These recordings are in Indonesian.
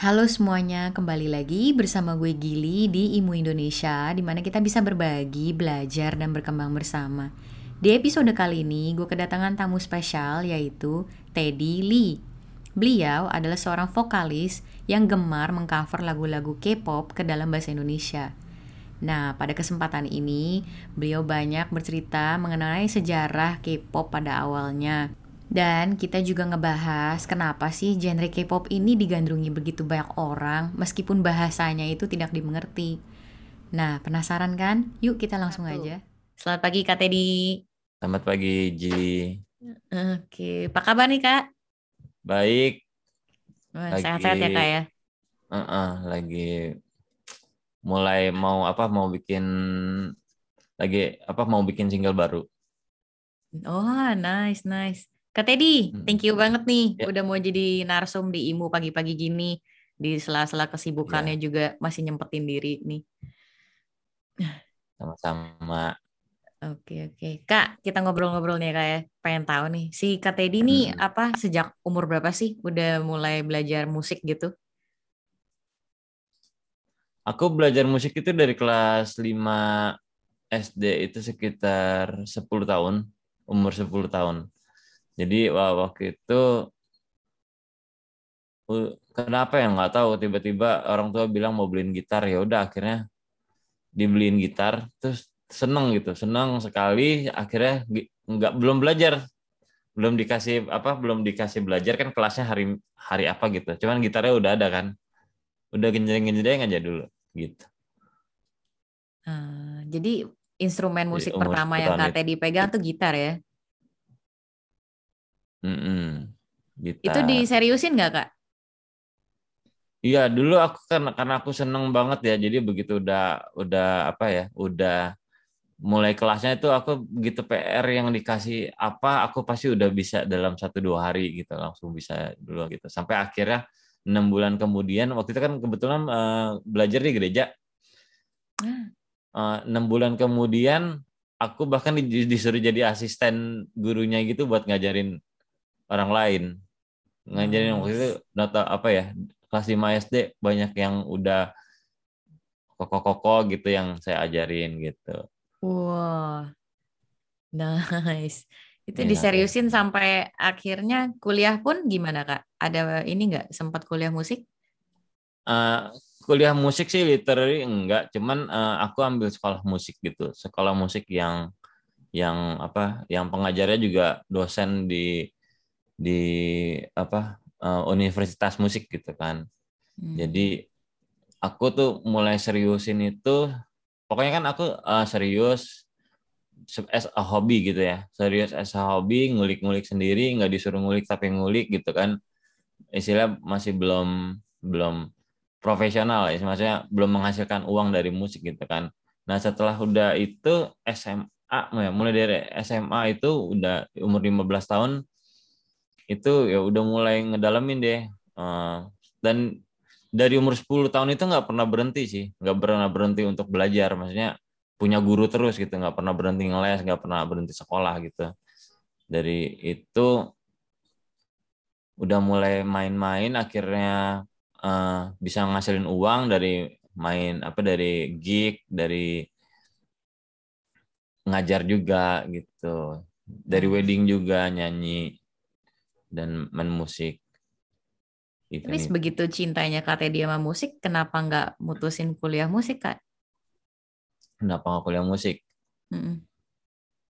Halo semuanya, kembali lagi bersama gue Gili di Imu Indonesia di mana kita bisa berbagi, belajar, dan berkembang bersama. Di episode kali ini, gue kedatangan tamu spesial yaitu Teddy Lee. Beliau adalah seorang vokalis yang gemar mengcover lagu-lagu K-pop ke dalam bahasa Indonesia. Nah, pada kesempatan ini, beliau banyak bercerita mengenai sejarah K-pop pada awalnya, dan kita juga ngebahas kenapa sih genre K-pop ini digandrungi begitu banyak orang meskipun bahasanya itu tidak dimengerti. Nah, penasaran kan? Yuk kita langsung Satu. aja. Selamat pagi Kak Teddy. Selamat pagi Ji. Oke, apa kabar nih Kak? Baik. Sehat-sehat ya Kak ya? Uh -uh, lagi mulai mau apa mau bikin lagi apa mau bikin single baru. Oh, nice, nice. Kak Teddy, hmm. thank you banget nih ya. udah mau jadi narsum di IMU pagi-pagi gini. Di sela-sela kesibukannya ya. juga masih nyempetin diri nih. Sama-sama. Oke oke. Kak, kita ngobrol-ngobrol nih Kak ya. Pengen tahu nih, si Kak Teddy nih hmm. apa sejak umur berapa sih udah mulai belajar musik gitu? Aku belajar musik itu dari kelas 5 SD itu sekitar 10 tahun, umur 10 tahun jadi waktu itu kenapa ya? Nggak tahu. Tiba-tiba orang tua bilang mau beliin gitar. Ya udah akhirnya dibeliin gitar. Terus seneng gitu. Seneng sekali. Akhirnya nggak belum belajar. Belum dikasih apa belum dikasih belajar kan kelasnya hari hari apa gitu. Cuman gitarnya udah ada kan. Udah genjreng genjreng aja dulu gitu. Uh, jadi instrumen musik jadi, pertama yang Kak dipegang tuh gitar ya Mm-mm. Itu diseriusin nggak kak? Iya dulu aku kan karena aku seneng banget ya. Jadi begitu udah udah apa ya udah mulai kelasnya itu aku begitu PR yang dikasih apa aku pasti udah bisa dalam satu dua hari gitu langsung bisa dulu gitu. Sampai akhirnya enam bulan kemudian waktu itu kan kebetulan uh, belajar di gereja. Uh, enam bulan kemudian aku bahkan disuruh jadi asisten gurunya gitu buat ngajarin orang lain ngajarin waktu itu nota apa ya kelas 5 SD banyak yang udah koko-koko gitu yang saya ajarin gitu. Wah, wow. nice. Itu ya, diseriusin ya. sampai akhirnya kuliah pun gimana kak? Ada ini nggak sempat kuliah musik? Uh, kuliah musik sih literally enggak, cuman uh, aku ambil sekolah musik gitu, sekolah musik yang yang apa, yang pengajarnya juga dosen di di apa uh, universitas musik gitu kan. Hmm. Jadi aku tuh mulai seriusin itu pokoknya kan aku uh, serius as a hobby gitu ya. Serius as a hobby, ngulik-ngulik sendiri, nggak disuruh ngulik tapi ngulik gitu kan. Istilah masih belum belum profesional ya, maksudnya belum menghasilkan uang dari musik gitu kan. Nah, setelah udah itu SMA mulai dari SMA itu udah umur 15 tahun itu ya udah mulai ngedalamin deh. Uh, dan dari umur 10 tahun itu nggak pernah berhenti sih. Nggak pernah berhenti untuk belajar. Maksudnya punya guru terus gitu. Nggak pernah berhenti ngeles nggak pernah berhenti sekolah gitu. Dari itu udah mulai main-main. Akhirnya uh, bisa ngasilin uang dari main apa dari gig dari ngajar juga gitu. Dari wedding juga nyanyi dan main musik. Gitu Tapi nih. begitu cintanya Kak Teddy sama musik, kenapa nggak mutusin kuliah musik, Kak? Kenapa nggak kuliah musik? Mm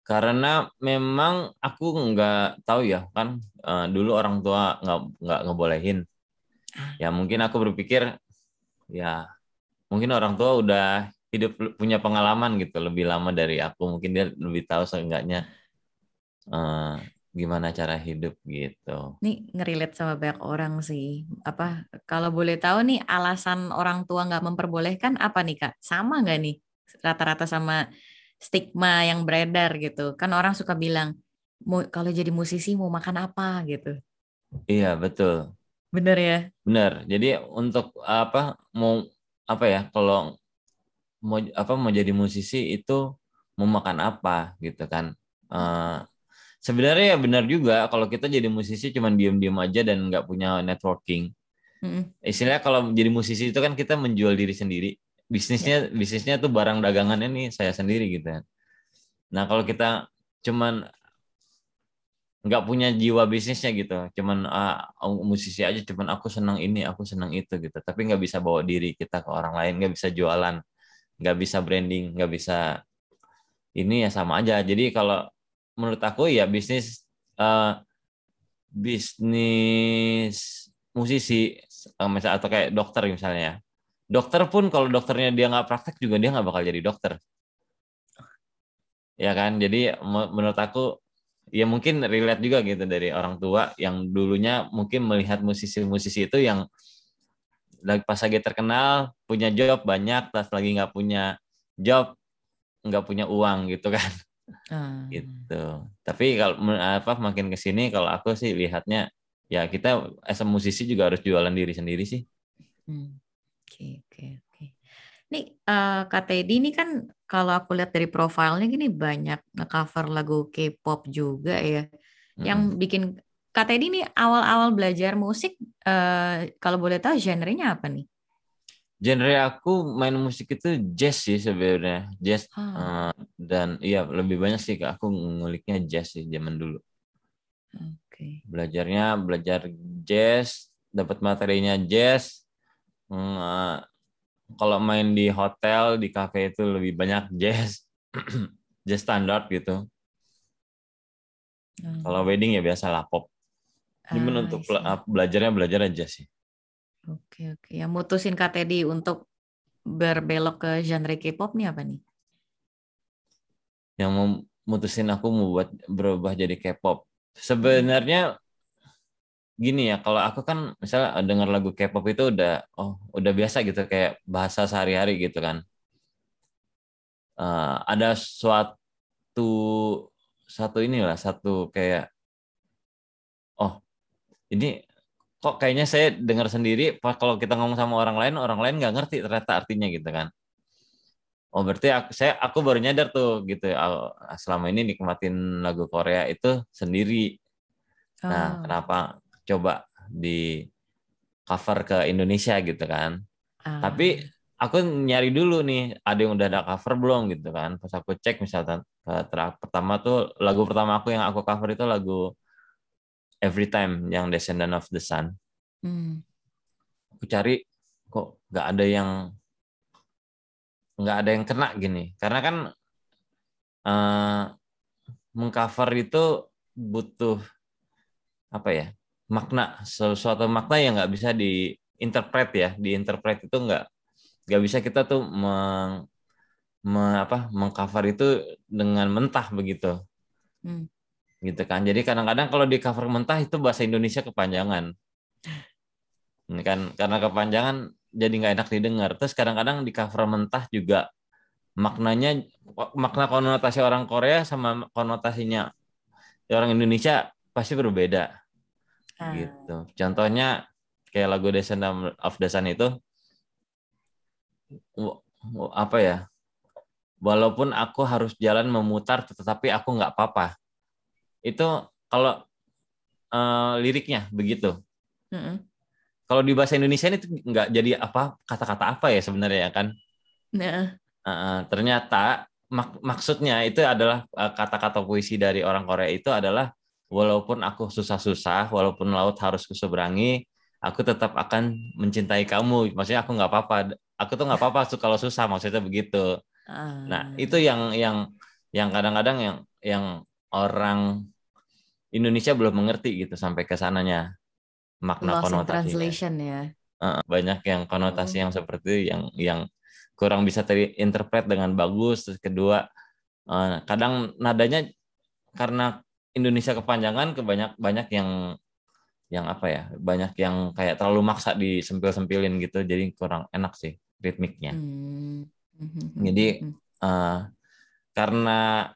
Karena memang aku nggak tahu ya, kan uh, dulu orang tua nggak nggak ngebolehin. Ah. Ya mungkin aku berpikir, ya mungkin orang tua udah hidup punya pengalaman gitu lebih lama dari aku, mungkin dia lebih tahu seenggaknya uh, gimana cara hidup gitu. Nih ngerilet sama banyak orang sih. Apa kalau boleh tahu nih alasan orang tua nggak memperbolehkan apa nih kak? Sama nggak nih rata-rata sama stigma yang beredar gitu? Kan orang suka bilang mau kalau jadi musisi mau makan apa gitu. Iya betul. Bener ya. Bener. Jadi untuk apa mau apa ya kalau mau apa mau jadi musisi itu mau makan apa gitu kan? Uh, sebenarnya ya benar juga kalau kita jadi musisi cuma diem-diem aja dan nggak punya networking. Mm-mm. istilahnya kalau jadi musisi itu kan kita menjual diri sendiri. Bisnisnya bisnisnya tuh barang dagangannya nih saya sendiri gitu kan. Nah kalau kita cuman nggak punya jiwa bisnisnya gitu cuman ah, musisi aja cuman aku senang ini aku senang itu gitu. Tapi nggak bisa bawa diri kita ke orang lain nggak bisa jualan nggak bisa branding nggak bisa ini ya sama aja. Jadi kalau menurut aku ya bisnis eh, bisnis musisi eh, misal atau kayak dokter misalnya. Dokter pun kalau dokternya dia nggak praktek juga dia nggak bakal jadi dokter. Ya kan? Jadi me- menurut aku ya mungkin relate juga gitu dari orang tua yang dulunya mungkin melihat musisi-musisi itu yang lagi pas lagi terkenal punya job banyak pas lagi nggak punya job nggak punya uang gitu kan Ah. gitu tapi kalau apa makin ke sini kalau aku sih lihatnya ya kita as a musisi juga harus jualan diri sendiri sih Hmm. Oke, oke, oke. Nih, eh, Kak Teddy ini kan kalau aku lihat dari profilnya gini banyak nge-cover lagu K-pop juga ya. Yang Mm-mm. bikin Kak Teddy ini awal-awal belajar musik, eh, kalau boleh tahu genrenya apa nih? Genre aku main musik itu jazz sih sebenarnya. Jazz Ah, eh, dan iya lebih banyak sih aku nguliknya jazz sih zaman dulu. Oke. belajarnya belajar jazz dapat materinya jazz. Hmm, eh, kalau main di hotel di cafe itu lebih banyak jazz. Jazz standar gitu. Hmm. kalau wedding ya biasa lah pop Ah, Cuman untuk bela- belajarnya belajar aja sih Oke, oke. Yang mutusin Kak Teddy untuk berbelok ke genre K-pop nih apa nih? yang memutusin aku mau buat berubah jadi K-pop. Sebenarnya gini ya, kalau aku kan misalnya dengar lagu K-pop itu udah oh udah biasa gitu kayak bahasa sehari-hari gitu kan. Eh, ada suatu satu inilah satu kayak oh ini kok kayaknya saya dengar sendiri pas kalau kita ngomong sama orang lain orang lain nggak ngerti ternyata artinya gitu kan. Oh berarti aku, saya aku baru nyadar tuh gitu. Selama ini nikmatin lagu Korea itu sendiri. Oh, Nah, kenapa coba di cover ke Indonesia gitu kan? ah, Tapi aku nyari dulu nih, ada yang udah ada cover belum gitu kan? Pas aku cek misalnya eh, pertama tuh lagu pertama aku yang aku cover itu lagu Every Time yang Descendant of the Sun. hmm, Aku cari kok nggak ada yang nggak ada yang kena gini, karena kan eh, mengcover itu butuh apa ya makna. Sesuatu makna yang nggak bisa diinterpret ya. Diinterpret itu nggak nggak bisa kita tuh meng, me- apa mengcover itu dengan mentah begitu. Hmm. Gitu kan jadi kadang-kadang kalau di cover mentah itu bahasa Indonesia kepanjangan ini kan karena kepanjangan jadi nggak enak didengar terus kadang-kadang di cover mentah juga maknanya makna konotasi orang Korea sama konotasinya orang Indonesia pasti berbeda Ah, gitu. Contohnya kayak lagu Descendant of the Sun itu apa ya? Walaupun aku harus jalan memutar, tetapi aku nggak apa-apa. Itu kalau eh, liriknya begitu. mm-mm. Kalau di bahasa Indonesia ini nggak jadi apa kata-kata apa ya sebenarnya ya kan? Nah, Eh, ternyata mak- maksudnya itu adalah eh, kata-kata puisi dari orang Korea itu adalah walaupun aku susah-susah, walaupun laut harus kuseberangi, aku tetap akan mencintai kamu. Maksudnya aku nggak apa-apa. Aku tuh nggak apa-apa kalau susah maksudnya begitu. ah, Nah itu yang yang yang kadang-kadang yang yang orang Indonesia belum mengerti gitu sampai ke sananya makna lost in konotasinya translation ya. Banyak yang konotasi Oh. yang seperti yang yang kurang bisa terinterpret dengan bagus terus kedua eh, kadang nadanya karena Indonesia kepanjangan kebanyak banyak yang yang apa ya banyak yang kayak terlalu maksa disempil-sempilin gitu jadi kurang enak sih ritmiknya Hmm. Jadi, Eh, karena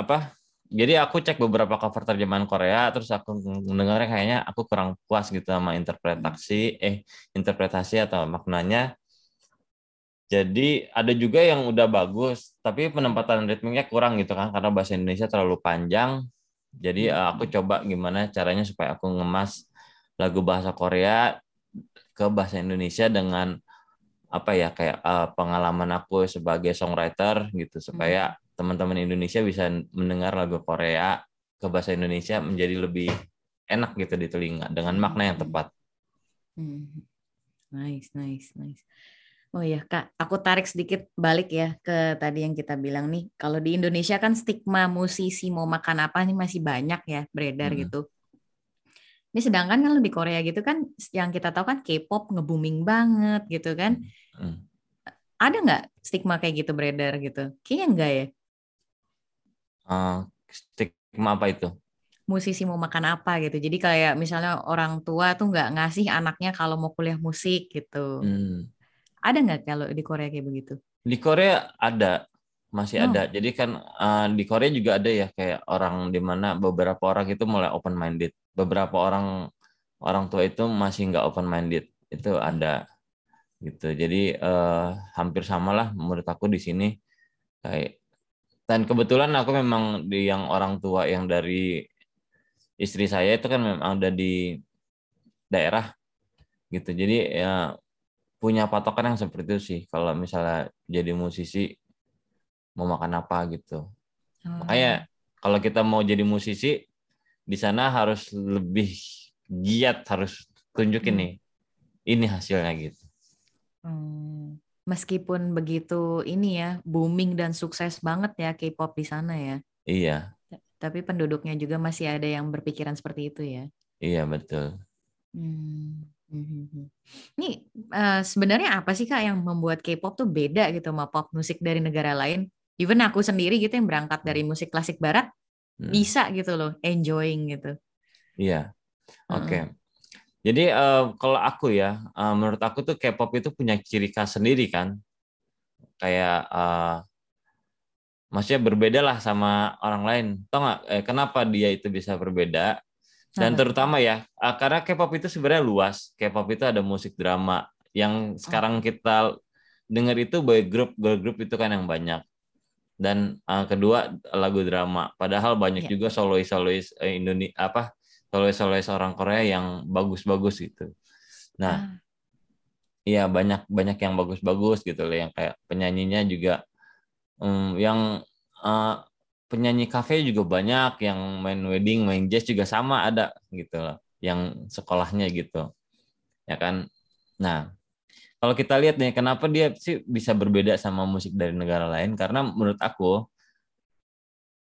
apa jadi aku cek beberapa cover terjemahan Korea terus aku mendengarnya kayaknya aku kurang puas gitu sama interpretasi eh interpretasi atau maknanya. Jadi ada juga yang udah bagus tapi penempatan ritmiknya kurang gitu kan karena bahasa Indonesia terlalu panjang. Jadi eh, aku coba gimana caranya supaya aku ngemas lagu bahasa Korea ke bahasa Indonesia dengan apa ya kayak uh, pengalaman aku sebagai songwriter gitu supaya hmm. Teman-teman Indonesia bisa mendengar lagu Korea ke bahasa Indonesia menjadi lebih enak gitu di telinga dengan makna yang hmm. tepat. Hmm. Nice, nice, nice. Oh ya kak, aku tarik sedikit balik ya ke tadi yang kita bilang nih. Kalau di Indonesia kan stigma musisi mau makan apa nih masih banyak ya beredar hmm. gitu. Ini sedangkan kalau di Korea gitu kan yang kita tahu kan K-pop nge-booming banget gitu kan. Hmm. Ada nggak stigma kayak gitu beredar gitu? Kayaknya enggak ya. Uh, stigma apa itu? Musisi mau makan apa gitu. Jadi kayak misalnya orang tua tuh nggak ngasih anaknya kalau mau kuliah musik gitu. Hmm. Ada nggak kalau di Korea kayak begitu? Di Korea ada, masih oh. ada. Jadi kan uh, di Korea juga ada ya kayak orang di mana beberapa orang itu mulai open minded beberapa orang orang tua itu masih nggak open minded itu ada gitu jadi uh, hampir sama lah menurut aku di sini kayak dan kebetulan aku memang di yang orang tua yang dari istri saya itu kan memang ada di daerah gitu jadi ya punya patokan yang seperti itu sih kalau misalnya jadi musisi mau makan apa gitu hmm. makanya kalau kita mau jadi musisi di sana harus lebih giat harus tunjukin hmm. nih ini hasilnya gitu. Hmm. Meskipun begitu ini ya booming dan sukses banget ya K-pop di sana ya. Iya. Tapi penduduknya juga masih ada yang berpikiran seperti itu ya. Iya betul. Hmm. Ini uh, sebenarnya apa sih kak yang membuat K-pop tuh beda gitu sama pop musik dari negara lain? Even aku sendiri gitu yang berangkat dari musik klasik barat, hmm. bisa gitu loh enjoying gitu iya oke okay. hmm. Jadi uh, kalau aku ya uh, menurut aku tuh K-pop itu punya ciri khas sendiri kan kayak uh, maksudnya berbeda lah sama orang lain tau nggak eh, kenapa dia itu bisa berbeda dan terutama ya uh, karena K-pop itu sebenarnya luas K-pop itu ada musik drama yang sekarang oh. kita dengar itu boy group girl group itu kan yang banyak dan uh, kedua lagu drama. Padahal banyak yeah. juga solois-solois Indonesia apa solois-solois orang Korea yang bagus-bagus gitu. Nah, iya ah. banyak banyak yang bagus-bagus gitu loh yang kayak penyanyinya juga um, yang uh, penyanyi kafe juga banyak yang main wedding, main jazz juga sama ada gitu loh yang sekolahnya gitu. Ya kan? Nah, kalau kita lihat nih kenapa dia sih bisa berbeda sama musik dari negara lain karena menurut aku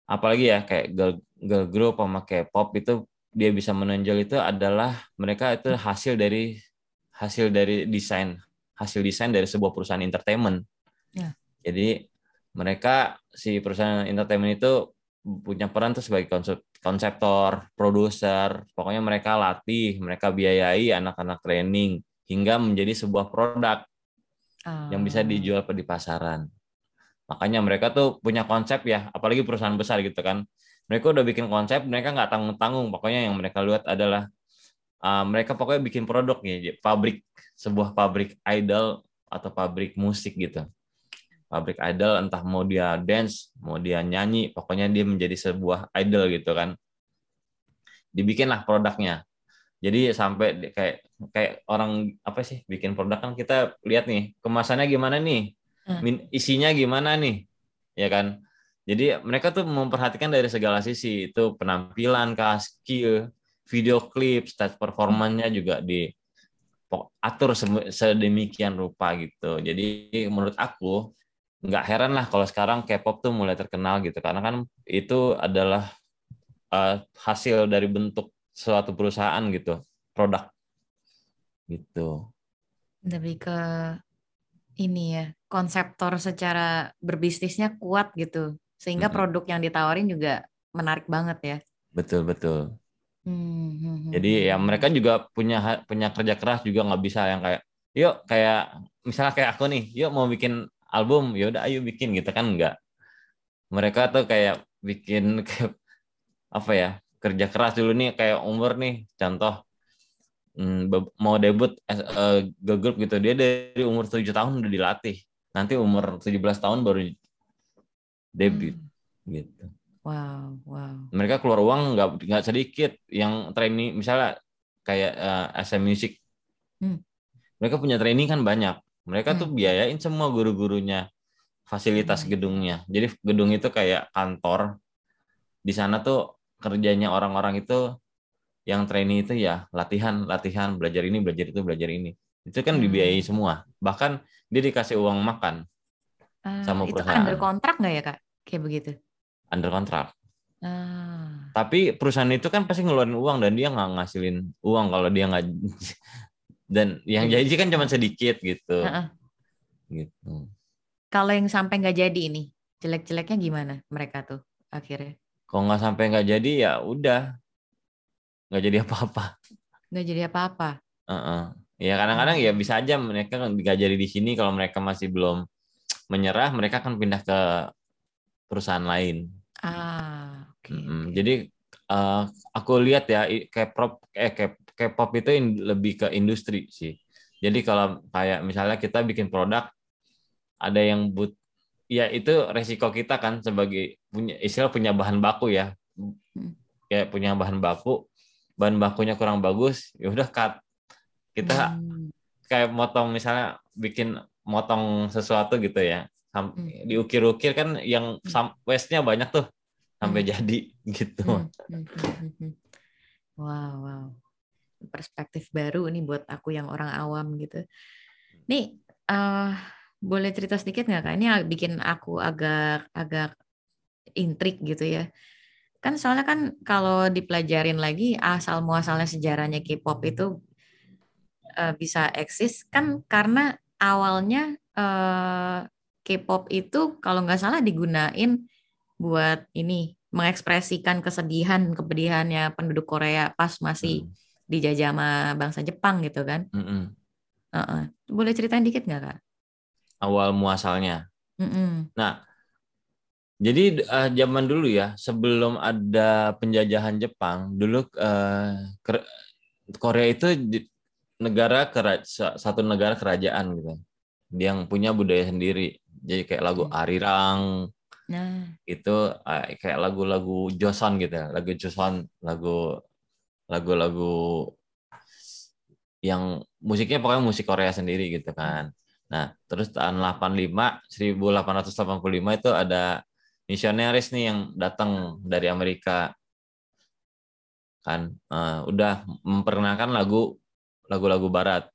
apalagi ya kayak girl, girl group sama kayak pop itu dia bisa menonjol itu adalah mereka itu hasil dari hasil dari desain hasil desain dari sebuah perusahaan entertainment. Ya. Jadi mereka si perusahaan entertainment itu punya peran tuh sebagai konsep, konseptor, produser, pokoknya mereka latih, mereka biayai anak-anak training, hingga menjadi sebuah produk uh. yang bisa ah. dijual di pasaran. Makanya mereka tuh punya konsep ya, apalagi perusahaan besar gitu kan. Mereka udah bikin konsep, mereka nggak tanggung-tanggung. Pokoknya yang mereka lihat adalah uh, mereka pokoknya bikin produk nih, pabrik sebuah pabrik idol atau pabrik musik gitu. Pabrik idol entah mau dia dance, mau dia nyanyi, pokoknya dia menjadi sebuah idol gitu kan. Dibikinlah produknya. Jadi sampai kayak kayak orang apa sih bikin produk kan kita lihat nih kemasannya gimana nih, hmm. isinya gimana nih, ya kan. Jadi mereka tuh memperhatikan dari segala sisi itu penampilan, skill, video klip, stage performanya juga di atur sedemikian rupa gitu. Jadi menurut aku nggak heran lah kalau sekarang K-pop tuh mulai terkenal gitu. Karena kan itu adalah uh, hasil dari bentuk suatu perusahaan gitu produk. Gitu. Lebih ke ini ya konseptor secara berbisnisnya kuat gitu sehingga hmm. produk yang ditawarin juga menarik banget ya. Betul betul. Hmm, hmm, jadi ya mereka juga punya punya kerja keras juga nggak bisa yang kayak yuk kayak misalnya kayak aku nih yuk mau bikin album ya udah ayo bikin gitu kan enggak mereka tuh kayak bikin kayak apa ya kerja keras dulu nih kayak umur nih. Contoh Hmm, mau debut girl group gitu dia dari umur tujuh tahun udah dilatih. Nanti umur 17 tahun baru debut hmm. gitu wow wow mereka keluar uang nggak nggak sedikit yang training misalnya kayak uh, SM Music Hmm. Mereka punya training kan banyak. Mereka tuh Hmm. biayain semua guru-gurunya fasilitas Hmm. gedungnya. Jadi gedung itu kayak kantor. Di sana tuh kerjanya orang-orang itu yang training itu ya latihan, latihan, belajar ini, belajar itu, belajar ini. Itu kan Hmm. dibiayai semua. Bahkan dia dikasih uang makan Ah, sama itu perusahaan. under kontrak nggak ya kak? Kayak begitu. under kontrak. Ah. Tapi perusahaan itu kan pasti ngeluarin uang dan dia nggak ngasilin uang kalau dia nggak dan yang Iya. janji kan cuma sedikit gitu. Heeh. Gitu. Kalau yang sampai nggak jadi ini, jelek-jeleknya gimana mereka tuh akhirnya? Kalau nggak sampai nggak jadi ya udah nggak jadi apa-apa. Nggak jadi apa-apa. Heeh. Ya kadang-kadang ya bisa aja mereka nggak jadi di sini kalau mereka masih belum menyerah mereka akan pindah ke perusahaan lain. Ah. Mm-mm. oke. Jadi eh, aku lihat ya K-pop eh K-pop itu in- lebih ke industri sih. Jadi kalau kayak misalnya kita bikin produk ada yang but ya itu resiko kita kan sebagai punya istilah punya bahan baku ya. Hmm. Kayak punya bahan baku, bahan bakunya kurang bagus, ya udah cut. Kita Hmm. kayak motong misalnya bikin motong sesuatu gitu ya. Sam- Hmm. Diukir-ukir kan yang sam- waste-nya banyak tuh sampai Hmm. jadi gitu. Hmm, hmm, hmm, hmm, hmm. Wow, wow. Perspektif baru nih buat aku yang orang awam gitu. Nih, eh boleh cerita sedikit nggak kak? Ini bikin aku agak agak intrik gitu ya. Kan soalnya kan kalau dipelajarin lagi asal muasalnya sejarahnya K-pop itu eh, bisa eksis kan karena awalnya eh, K-pop itu kalau nggak salah digunain buat ini mengekspresikan kesedihan kepedihannya penduduk Korea pas masih Hmm. dijajah sama bangsa Jepang gitu kan. Mm-mm. Heeh. Boleh ceritain dikit nggak kak? Awal muasalnya. Mm-mm. Jadi eh, zaman dulu ya, sebelum ada penjajahan Jepang, dulu ker- Korea itu negara kera- sa- satu negara kerajaan gitu. Yang punya budaya sendiri. Jadi kayak lagu Hmm. Arirang Nah, itu eh, kayak lagu-lagu Joseon gitu ya, lagu Joseon, lagu lagu-lagu yang musiknya pokoknya musik Korea sendiri gitu kan. Nah, terus tahun 85 1885 itu ada misionaris nih yang datang dari Amerika kan eh, udah memperkenalkan lagu lagu-lagu barat.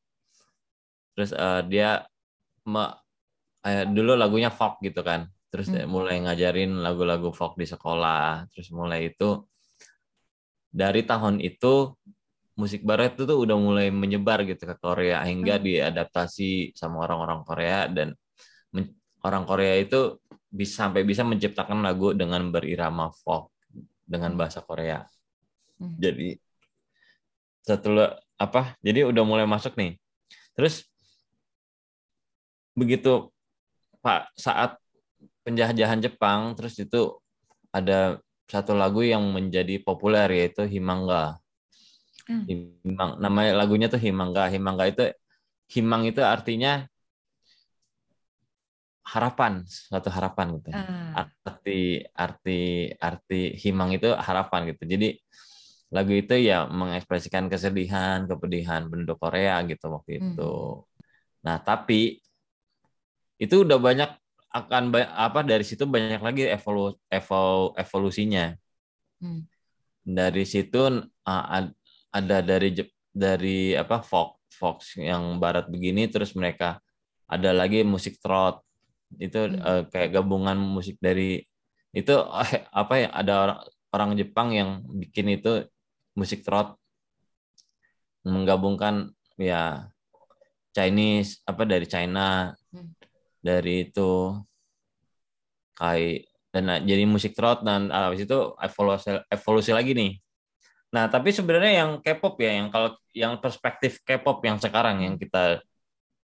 Terus eh, dia me- eh, dulu lagunya folk gitu kan. Terus Hmm. mulai ngajarin lagu-lagu folk di sekolah. Terus mulai itu dari tahun itu musik barat itu tuh udah mulai menyebar gitu ke Korea hingga Hmm. diadaptasi sama orang-orang Korea dan men- orang Korea itu bisa sampai bisa menciptakan lagu dengan berirama folk dengan Hmm. bahasa Korea. Hmm. Jadi setelah apa? Jadi udah mulai masuk nih. Terus begitu Pak saat penjajahan Jepang terus itu ada satu lagu yang menjadi populer yaitu Himanga. Hmm. Himang namanya lagunya tuh Himanga. Himanga itu Himang itu artinya harapan, suatu harapan gitu. ah, Arti arti arti Himang itu harapan gitu. Jadi lagu itu ya mengekspresikan kesedihan, kepedihan penduduk Korea gitu waktu Hmm. itu. Nah, tapi itu udah banyak akan apa dari situ banyak lagi evolu, evol- evolusinya. hmm. Dari situ ad- ada dari dari apa folk Fox yang barat begini terus mereka ada lagi musik trot. Itu Hmm. uh, kayak gabungan musik dari itu apa ya ada orang orang Jepang yang bikin itu musik trot menggabungkan ya Chinese apa dari China Hmm. dari itu kayak dan nah, jadi musik trot dan ah, habis itu evolusi evolusi lagi nih. Nah, tapi sebenarnya yang K-pop ya yang kalau yang perspektif K-pop yang sekarang yang kita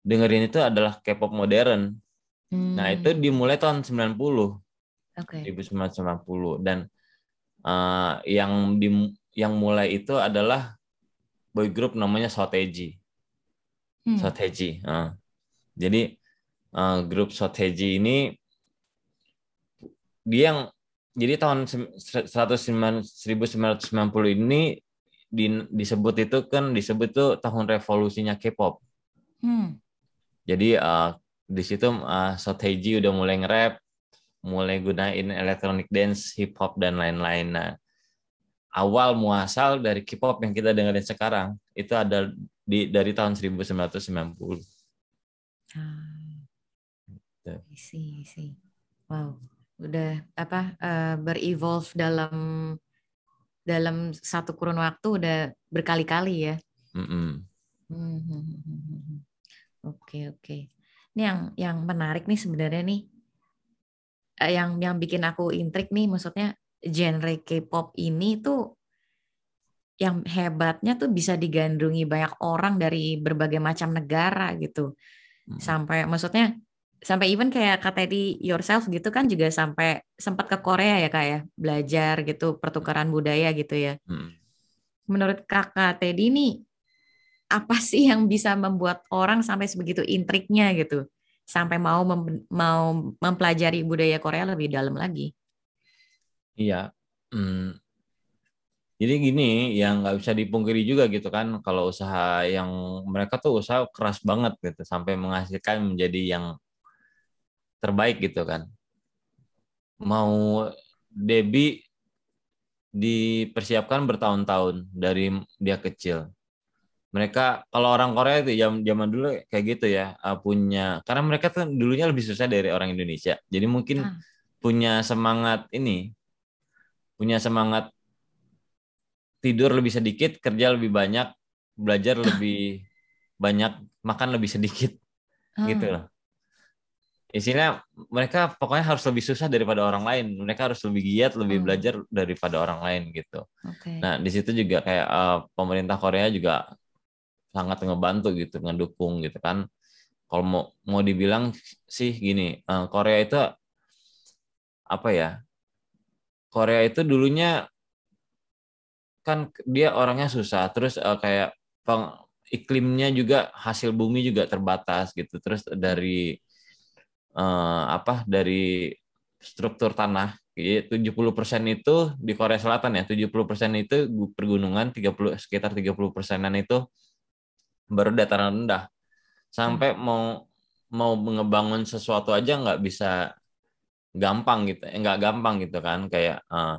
dengerin itu adalah K-pop modern. Nah, Hmm. itu dimulai tahun 90. Oke. 1990 dan eh, yang di yang mulai itu adalah boy group namanya Soteji. Hmm. Soteji. eh. Jadi eh, grup Soteji ini dia yang jadi tahun sem- 1990 ini di, disebut itu kan disebut tuh tahun revolusinya K-pop. Hmm. Jadi uh, di situ uh, Sotaeji udah mulai nge-rap, mulai gunain electronic dance, hip hop dan lain-lain. Nah, awal muasal dari K-pop yang kita dengerin sekarang itu ada di dari tahun 1990. Ah. Gitu. Isi, isi. Wow, udah apa uh, berevolve dalam dalam satu kurun waktu udah berkali-kali ya. Mm -mm. Hmm, hmm, hmm, hmm, hmm. Oke oke. Ini yang yang menarik nih sebenarnya nih, eh, yang yang bikin aku intrik nih, maksudnya genre K-pop ini tuh yang hebatnya tuh bisa digandrungi banyak orang dari berbagai macam negara gitu. Hmm. Sampai maksudnya sampai even kayak kata di yourself gitu kan juga sampai sempat ke Korea ya kak ya belajar gitu pertukaran budaya gitu ya. Mm. Menurut kakak Teddy ini apa sih yang bisa membuat orang sampai sebegitu intriknya gitu sampai mau mem- mau mempelajari budaya Korea lebih dalam lagi? Iya. Hmm. Jadi gini, yang nggak bisa dipungkiri juga gitu kan, kalau usaha yang mereka tuh usaha keras banget gitu, sampai menghasilkan menjadi yang terbaik gitu kan. Mau Debbie dipersiapkan bertahun-tahun dari dia kecil. Mereka kalau orang Korea itu zaman zaman dulu kayak gitu ya uh, punya karena mereka tuh dulunya lebih susah dari orang Indonesia. Jadi mungkin Ah. punya semangat ini, punya semangat tidur lebih sedikit, kerja lebih banyak, belajar lebih banyak, makan lebih sedikit gitu Ah, loh. Isinya mereka pokoknya harus lebih susah daripada orang lain. Mereka harus lebih giat, lebih Hmm. belajar daripada orang lain gitu. Oke. Nah, di situ juga kayak eh, pemerintah Korea juga sangat ngebantu gitu, ngedukung gitu kan. Kalau mau mau dibilang sih gini, eh, Korea itu apa ya? Korea itu dulunya kan dia orangnya susah, terus eh, kayak peng- iklimnya juga hasil bumi juga terbatas gitu. Terus dari eh, apa? Dari struktur tanah Jadi 70% itu di Korea Selatan ya, 70% itu gu- pergunungan, 30 sekitar 30 persenan itu baru dataran rendah. Sampai mau mau ngebangun sesuatu aja nggak bisa gampang gitu, eh, nggak gampang gitu kan, kayak eh,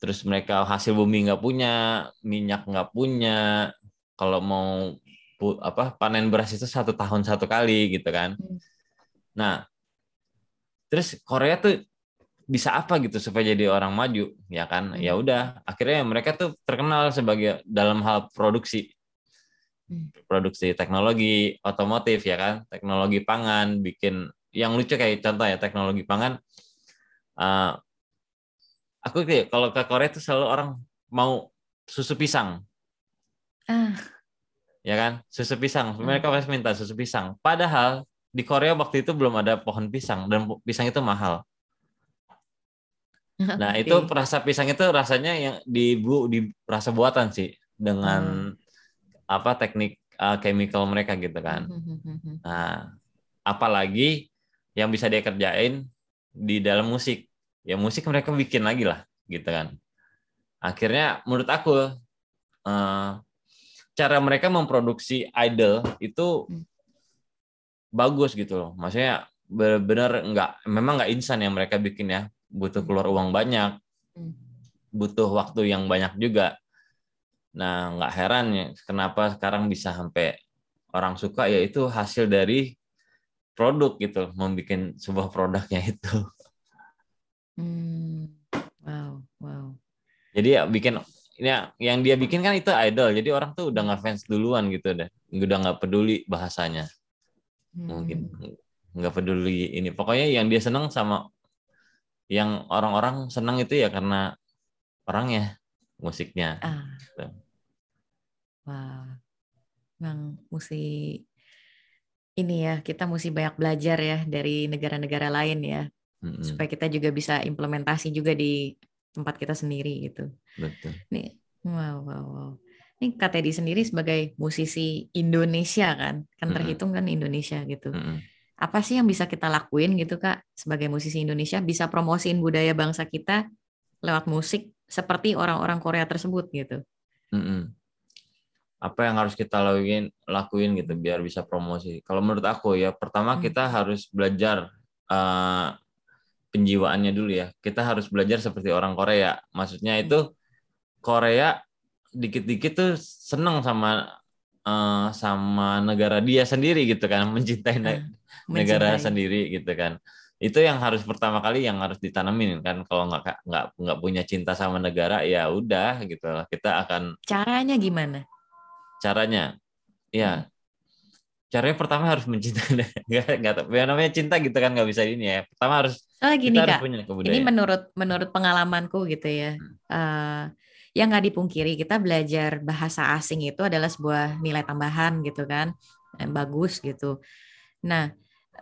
terus mereka hasil bumi nggak punya, minyak nggak punya, kalau mau pu- apa panen beras itu satu tahun satu kali gitu kan. Hmm. Nah, terus Korea tuh bisa apa gitu supaya jadi orang maju ya kan Hmm. ya udah akhirnya mereka tuh terkenal sebagai dalam hal produksi Hmm. produksi teknologi otomotif ya kan teknologi pangan bikin yang lucu kayak contoh ya teknologi pangan eh, aku kayak kalau ke Korea tuh selalu orang mau susu pisang Ah, ya kan susu pisang Hmm. mereka pasti minta susu pisang padahal di Korea waktu itu belum ada pohon pisang dan pisang itu mahal Nah, oke. itu rasa pisang itu rasanya yang di bu di rasa buatan sih dengan apa teknik uh, chemical mereka gitu kan. Hmm. Nah, apalagi yang bisa dia kerjain di dalam musik. Ya musik mereka bikin lagi lah gitu kan. Akhirnya menurut aku uh, cara mereka memproduksi idol itu Hmm. bagus gitu loh. Maksudnya benar-benar nggak memang nggak instan yang mereka bikin ya butuh keluar uang banyak Hmm. butuh waktu yang banyak juga nah nggak heran ya kenapa sekarang bisa sampai orang suka ya itu hasil dari produk gitu membuat sebuah produknya itu Hmm. Wow, wow. jadi ya bikin ya yang dia bikin kan itu idol jadi orang tuh udah ngefans duluan gitu deh udah nggak peduli bahasanya Hmm. mungkin nggak peduli ini pokoknya yang dia seneng sama yang orang-orang senang itu ya karena orangnya musiknya Ah. Gitu. Wow. Memang mesti ini ya, kita mesti banyak belajar ya dari negara-negara lain ya, Mm-mm, supaya kita juga bisa implementasi juga di tempat kita sendiri gitu. betul Nih, wow, wow, wow. Ini Kak Teddy sendiri sebagai musisi Indonesia kan, kan Mm-mm. terhitung kan Indonesia gitu. Mm-mm. Apa sih yang bisa kita lakuin gitu Kak, sebagai musisi Indonesia bisa promosiin budaya bangsa kita lewat musik seperti orang-orang Korea tersebut gitu. Mm-mm. Apa yang harus kita lakuin lakuin gitu biar bisa promosi. Kalau menurut aku ya pertama Hmm. kita harus belajar eh, penjiwaannya dulu ya. Kita harus belajar seperti orang Korea. Maksudnya itu Korea dikit-dikit tuh seneng sama eh, sama negara dia sendiri gitu kan, mencintai ne- Nah, negara mencintai. sendiri gitu kan. Itu yang harus pertama kali yang harus ditanamin kan. Kalau nggak nggak nggak punya cinta sama negara ya udah gitu lah. Kita akan Caranya gimana? Caranya ya caranya pertama harus mencintai nggak nggak ya namanya cinta gitu kan nggak bisa ini ya pertama harus Soalnya gini kita harus kak, punya ini menurut menurut pengalamanku gitu ya. Hmm. eh yang nggak dipungkiri kita belajar bahasa asing itu adalah sebuah nilai tambahan gitu kan, yang bagus gitu. Nah,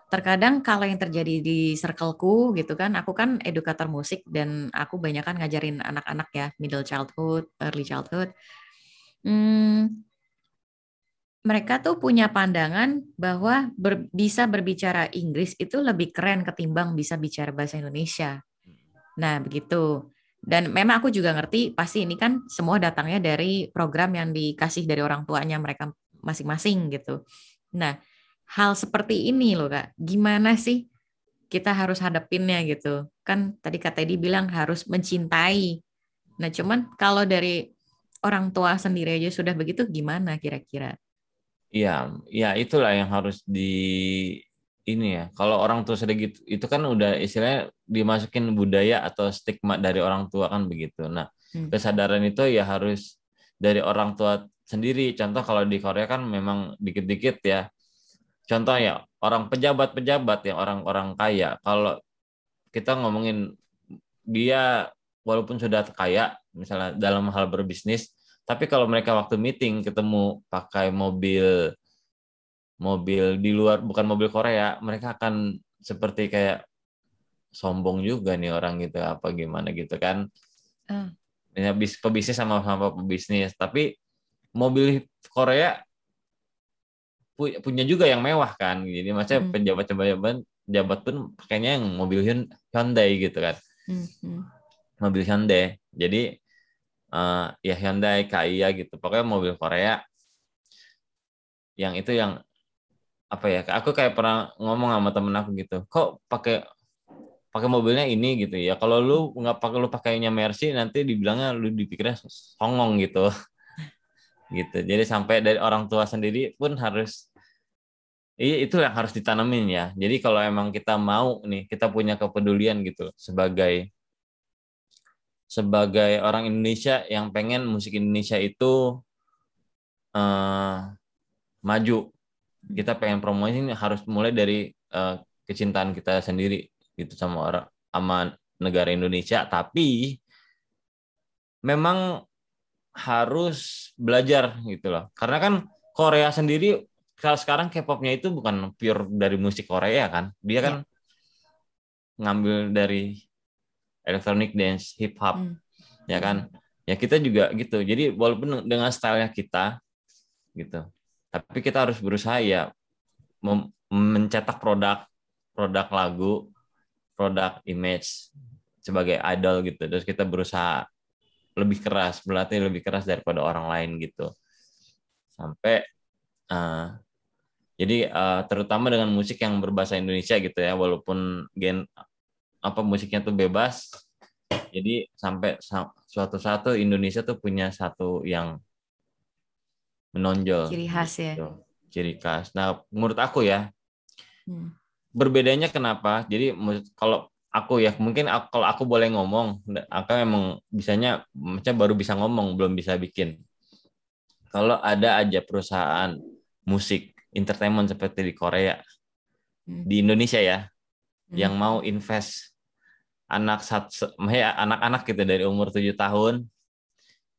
terkadang kalau yang terjadi di circleku gitu kan, aku kan edukator musik dan aku banyak kan ngajarin anak-anak ya, middle childhood, early childhood. Hmm, mereka tuh punya pandangan bahwa ber- bisa berbicara Inggris itu lebih keren ketimbang bisa bicara bahasa Indonesia. Nah, begitu. Dan memang aku juga ngerti pasti ini kan semua datangnya dari program yang dikasih dari orang tuanya mereka masing-masing gitu. Nah, hal seperti ini loh Kak, gimana sih kita harus hadapinnya gitu. Kan tadi Kak Teddy bilang harus mencintai. Nah, cuman kalau dari orang tua sendiri aja sudah begitu gimana kira-kira? Iya, ya itulah yang harus di ini ya. Kalau orang tua sudah gitu, itu kan udah istilahnya dimasukin budaya atau stigma dari orang tua kan begitu. Nah, Hmm. kesadaran itu ya harus dari orang tua sendiri. Contoh kalau di Korea kan memang dikit-dikit ya. Contoh ya orang pejabat-pejabat yang orang-orang kaya. Kalau kita ngomongin dia walaupun sudah kaya, misalnya dalam hal berbisnis, tapi kalau mereka waktu meeting ketemu pakai mobil mobil di luar bukan mobil Korea, mereka akan seperti kayak sombong juga nih orang gitu apa gimana gitu kan. Ya, bis, pebisnis sama sama pebisnis, tapi mobil Korea pu- punya juga yang mewah kan. Jadi maksudnya Hmm. pejabat-pejabat pejabat pun pakainya yang mobil Hyun- Hyundai gitu kan Hmm, hmm. mobil Hyundai. Jadi eh, ya Hyundai, Kia gitu. Pokoknya mobil Korea yang itu yang apa ya? Aku kayak pernah ngomong sama temen aku gitu. Kok pakai pakai mobilnya ini gitu ya. Kalau lu nggak pakai lu pakainya Mercy nanti dibilangnya lu dipikirnya songong gitu. gitu. Jadi sampai dari orang tua sendiri pun harus Iya itu yang harus ditanamin ya. Jadi kalau emang kita mau nih, kita punya kepedulian gitu sebagai sebagai orang Indonesia yang pengen musik Indonesia itu eh, maju. Kita pengen promosi ini harus mulai dari eh, kecintaan kita sendiri gitu sama orang sama negara Indonesia. Tapi memang harus belajar gitu loh. Karena kan Korea sendiri kalau sekarang K-popnya itu bukan pure dari musik Korea kan. Dia kan ngambil dari electronic dance, hip hop, Hmm. ya kan. Ya kita juga gitu. Jadi walaupun dengan stylenya kita gitu, tapi kita harus berusaha ya mencetak produk, produk lagu, produk image sebagai idol gitu. Terus kita berusaha lebih keras, berlatih lebih keras daripada orang lain gitu. Sampai eh, jadi eh, terutama dengan musik yang berbahasa Indonesia gitu ya, walaupun gen apa musiknya tuh bebas. Jadi sampai sa- suatu satu Indonesia tuh punya satu yang menonjol. Ciri khas ya. gitu. Ciri khas. Nah, menurut aku ya, Hmm. berbedanya kenapa? Jadi kalau aku ya mungkin aku- kalau aku boleh ngomong, aku emang bisanya macam baru bisa ngomong, belum bisa bikin. Kalau ada aja perusahaan musik entertainment seperti di Korea, Hmm. di Indonesia ya, Hmm. yang mau invest anak anak-anak gitu dari umur 7 tahun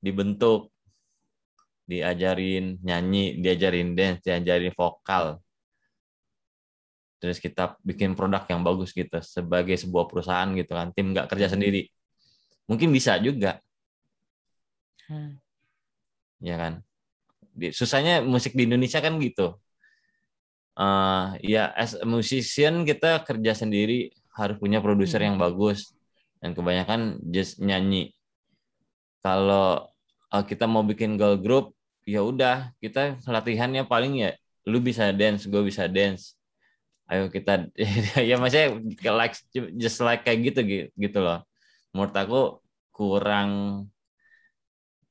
dibentuk diajarin nyanyi, diajarin dance, diajarin vokal. Terus kita bikin produk yang bagus gitu sebagai sebuah perusahaan gitu kan, tim nggak kerja sendiri. Mungkin bisa juga, Hmm. ya kan. Susahnya musik di Indonesia kan gitu. Eh ya as a musician kita kerja sendiri harus punya produser Hmm. yang bagus dan kebanyakan just nyanyi. Kalau eh, kita mau bikin girl group ya udah kita latihannya paling ya lu bisa dance gue bisa dance ayo kita ya maksudnya like just like kayak gitu gitu loh menurut aku kurang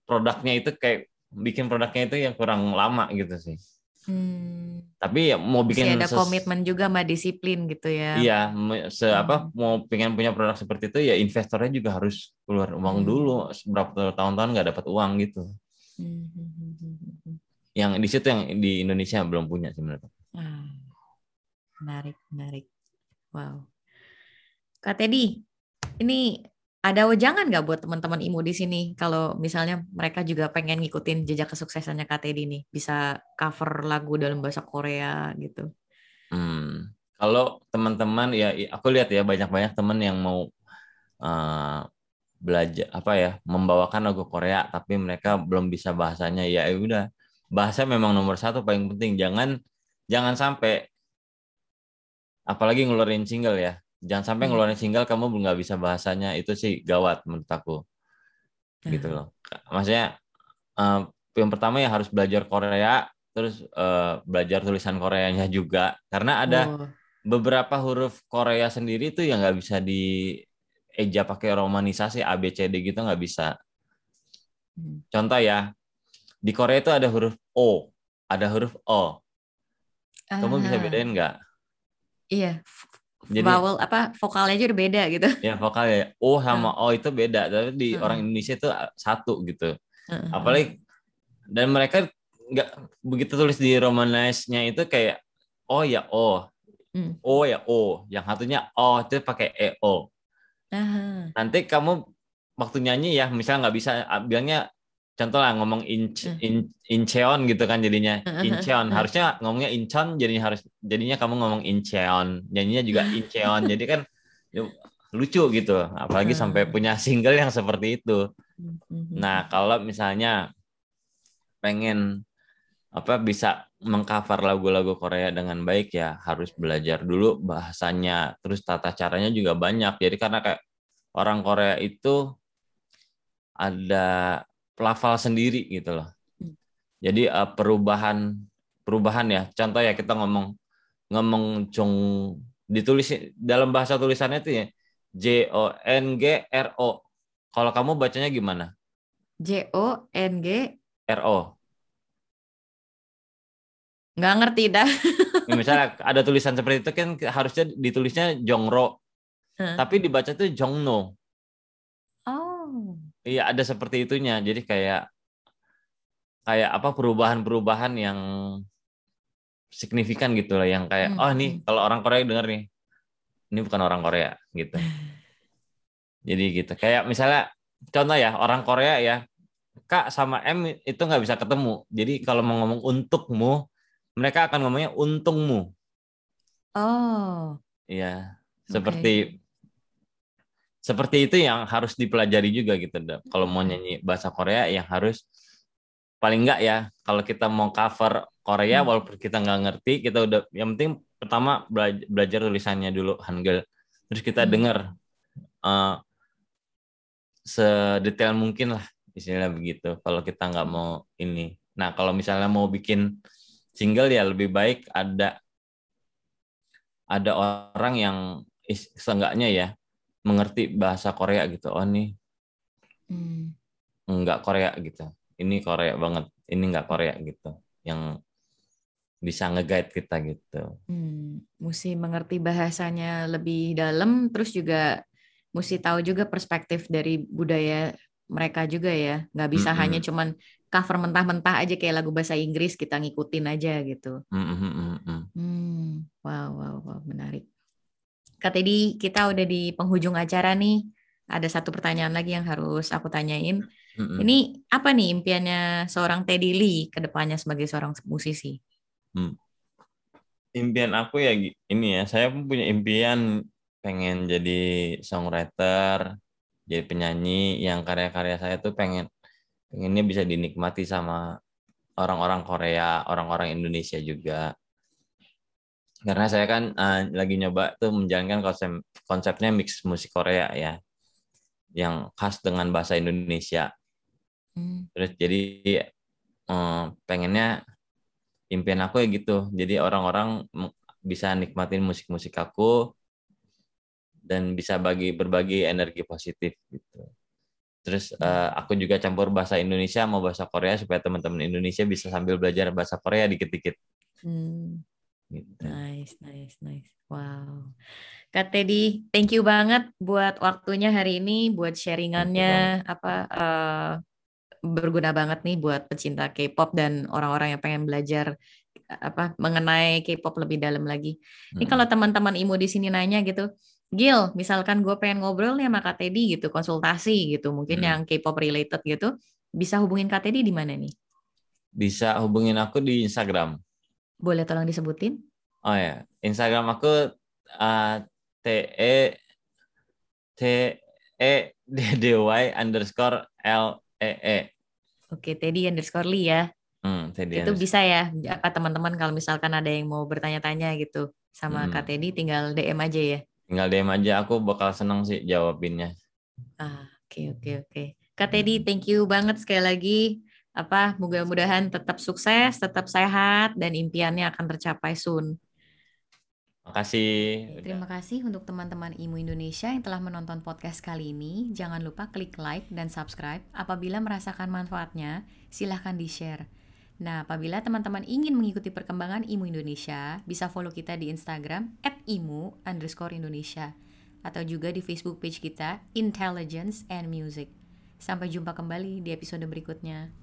produknya itu kayak bikin produknya itu yang kurang lama gitu sih hmm. tapi ya mau bikin Masih ada komitmen juga sama disiplin gitu ya iya se hmm. apa mau pengen punya produk seperti itu ya investornya juga harus keluar uang hmm. dulu berapa tahun-tahun nggak dapat uang gitu hmm. hmm, hmm, hmm yang di situ yang di Indonesia belum punya sih menurut hmm menarik, menarik. Wow. Kak Teddy, ini ada wejangan nggak buat teman-teman IMU di sini kalau misalnya mereka juga pengen ngikutin jejak kesuksesannya Kak Teddy nih, bisa cover lagu dalam bahasa Korea gitu? Hmm, kalau teman-teman ya, aku lihat ya banyak-banyak teman yang mau uh, belajar apa ya, membawakan lagu Korea tapi mereka belum bisa bahasanya ya, ya udah bahasa memang nomor satu paling penting. Jangan jangan sampai apalagi ngeluarin single ya jangan sampai hmm. ngeluarin single kamu nggak bisa bahasanya itu sih gawat menurut aku gitu hmm. loh maksudnya uh, yang pertama ya harus belajar Korea terus uh, belajar tulisan Koreanya juga karena ada oh. beberapa huruf Korea sendiri tuh yang nggak bisa di eja pakai romanisasi A B C D gitu nggak bisa hmm. contoh ya di Korea itu ada huruf O ada huruf O kamu bisa bedain nggak Iya. Jadi, vowel apa vokalnya aja udah beda gitu. Ya vokalnya O sama O itu beda, tapi di uh. orang Indonesia itu satu gitu. Uh. Apalagi dan mereka nggak begitu tulis di Romanize-nya itu kayak O ya O, hmm. O ya O, yang satunya O itu pakai E O. Uh. Nanti kamu waktu nyanyi ya, misalnya nggak bisa bilangnya contoh lah ngomong inch, in, incheon gitu kan jadinya. Incheon. harusnya ngomongnya incheon jadinya harus jadinya kamu ngomong incheon. Nyanyinya juga incheon. Jadi kan ya, lucu gitu. Apalagi sampai punya single yang seperti itu. Hmm. nah kalau misalnya pengen apa bisa mengcover lagu-lagu Korea dengan baik ya harus belajar dulu bahasanya. Terus tata caranya juga banyak. Jadi karena kayak orang Korea itu ada pelafal sendiri gitu loh. Hmm. Jadi uh, perubahan perubahan ya. Contoh ya kita ngomong ngomong jong ditulis dalam bahasa tulisannya itu ya J O N G R O. Kalau kamu bacanya gimana? J O N G R O. Nggak ngerti dah. ya, misalnya ada tulisan seperti itu kan harusnya ditulisnya Jongro. Huh? Tapi dibaca tuh Jongno. Iya ada seperti itunya. Jadi kayak kayak apa perubahan-perubahan yang signifikan gitu lah yang kayak hmm. oh nih hmm. kalau orang Korea denger nih ini bukan orang Korea gitu. Jadi gitu. Kayak misalnya contoh ya orang Korea ya Kak sama M itu nggak bisa ketemu. Jadi kalau mau ngomong untukmu, mereka akan ngomongnya untungmu. Oh. Iya. Seperti seperti itu yang harus dipelajari juga gitu kalau mau nyanyi bahasa Korea yang harus paling enggak ya kalau kita mau cover Korea hmm. walaupun kita nggak ngerti kita udah yang penting pertama belajar, belajar tulisannya dulu Hangul terus kita hmm. dengar uh, sedetail mungkin lah istilahnya begitu kalau kita nggak mau ini nah kalau misalnya mau bikin single ya lebih baik ada ada orang yang seenggaknya ya mengerti bahasa Korea gitu oh nih hmm. nggak Korea gitu ini Korea banget ini nggak Korea gitu yang bisa ngeguide kita gitu hmm. mesti mengerti bahasanya lebih dalam terus juga mesti tahu juga perspektif dari budaya mereka juga ya nggak bisa mm -hmm. hanya cuman cover mentah-mentah aja kayak lagu bahasa Inggris kita ngikutin aja gitu mm -hmm. hmm. wow wow wow menarik Kak Teddy, kita udah di penghujung acara nih. Ada satu pertanyaan lagi yang harus aku tanyain. Mm-hmm. Ini apa nih impiannya seorang Teddy Lee ke depannya sebagai seorang musisi? Hmm. Impian aku ya ini ya, saya pun punya impian pengen jadi songwriter, jadi penyanyi yang karya-karya saya tuh pengen pengennya bisa dinikmati sama orang-orang Korea, orang-orang Indonesia juga karena saya kan uh, lagi nyoba tuh menjalankan konsep konsepnya mix musik Korea ya yang khas dengan bahasa Indonesia hmm. terus jadi eh, pengennya impian aku ya gitu. Jadi orang-orang bisa nikmatin musik-musik aku dan bisa bagi berbagi energi positif gitu. Terus eh, aku juga campur bahasa Indonesia mau bahasa Korea supaya teman-teman Indonesia bisa sambil belajar bahasa Korea dikit-dikit. Hmm. Gitu. Nice, nice, nice. Wow. Kak Teddy, thank you banget buat waktunya hari ini, buat sharingannya, apa eh, berguna banget nih buat pecinta K-pop dan orang-orang yang pengen belajar apa mengenai K-pop lebih dalam lagi. Ini kalau teman-teman Imo di sini nanya gitu, Gil, misalkan gue pengen ngobrol nih sama Kak Teddy gitu, konsultasi gitu, mungkin Hmm. yang K-pop related gitu, bisa hubungin Kak Teddy di mana nih? Bisa hubungin aku di Instagram. Boleh tolong disebutin? Oh ya, Instagram aku uh, t e t e d d y underscore l e e. Oke, Teddy underscore Lee ya. Hmm, Teddy itu underscore. bisa ya apa teman-teman kalau misalkan ada yang mau bertanya-tanya gitu sama Hmm. Kak Teddy tinggal DM aja ya Tinggal DM aja, aku bakal seneng sih jawabinnya. ah oke oke oke Kak Teddy thank you banget sekali lagi apa mudah-mudahan tetap sukses tetap sehat dan impiannya akan tercapai soon Makasih. Terima kasih untuk teman-teman Imu Indonesia yang telah menonton podcast kali ini. Jangan lupa klik like dan subscribe. Apabila merasakan manfaatnya, silahkan di-share. Nah, apabila teman-teman ingin mengikuti perkembangan Imu Indonesia, bisa follow kita di Instagram at imu underscore Indonesia. Atau juga di Facebook page kita, Intelligence and Music. Sampai jumpa kembali di episode berikutnya.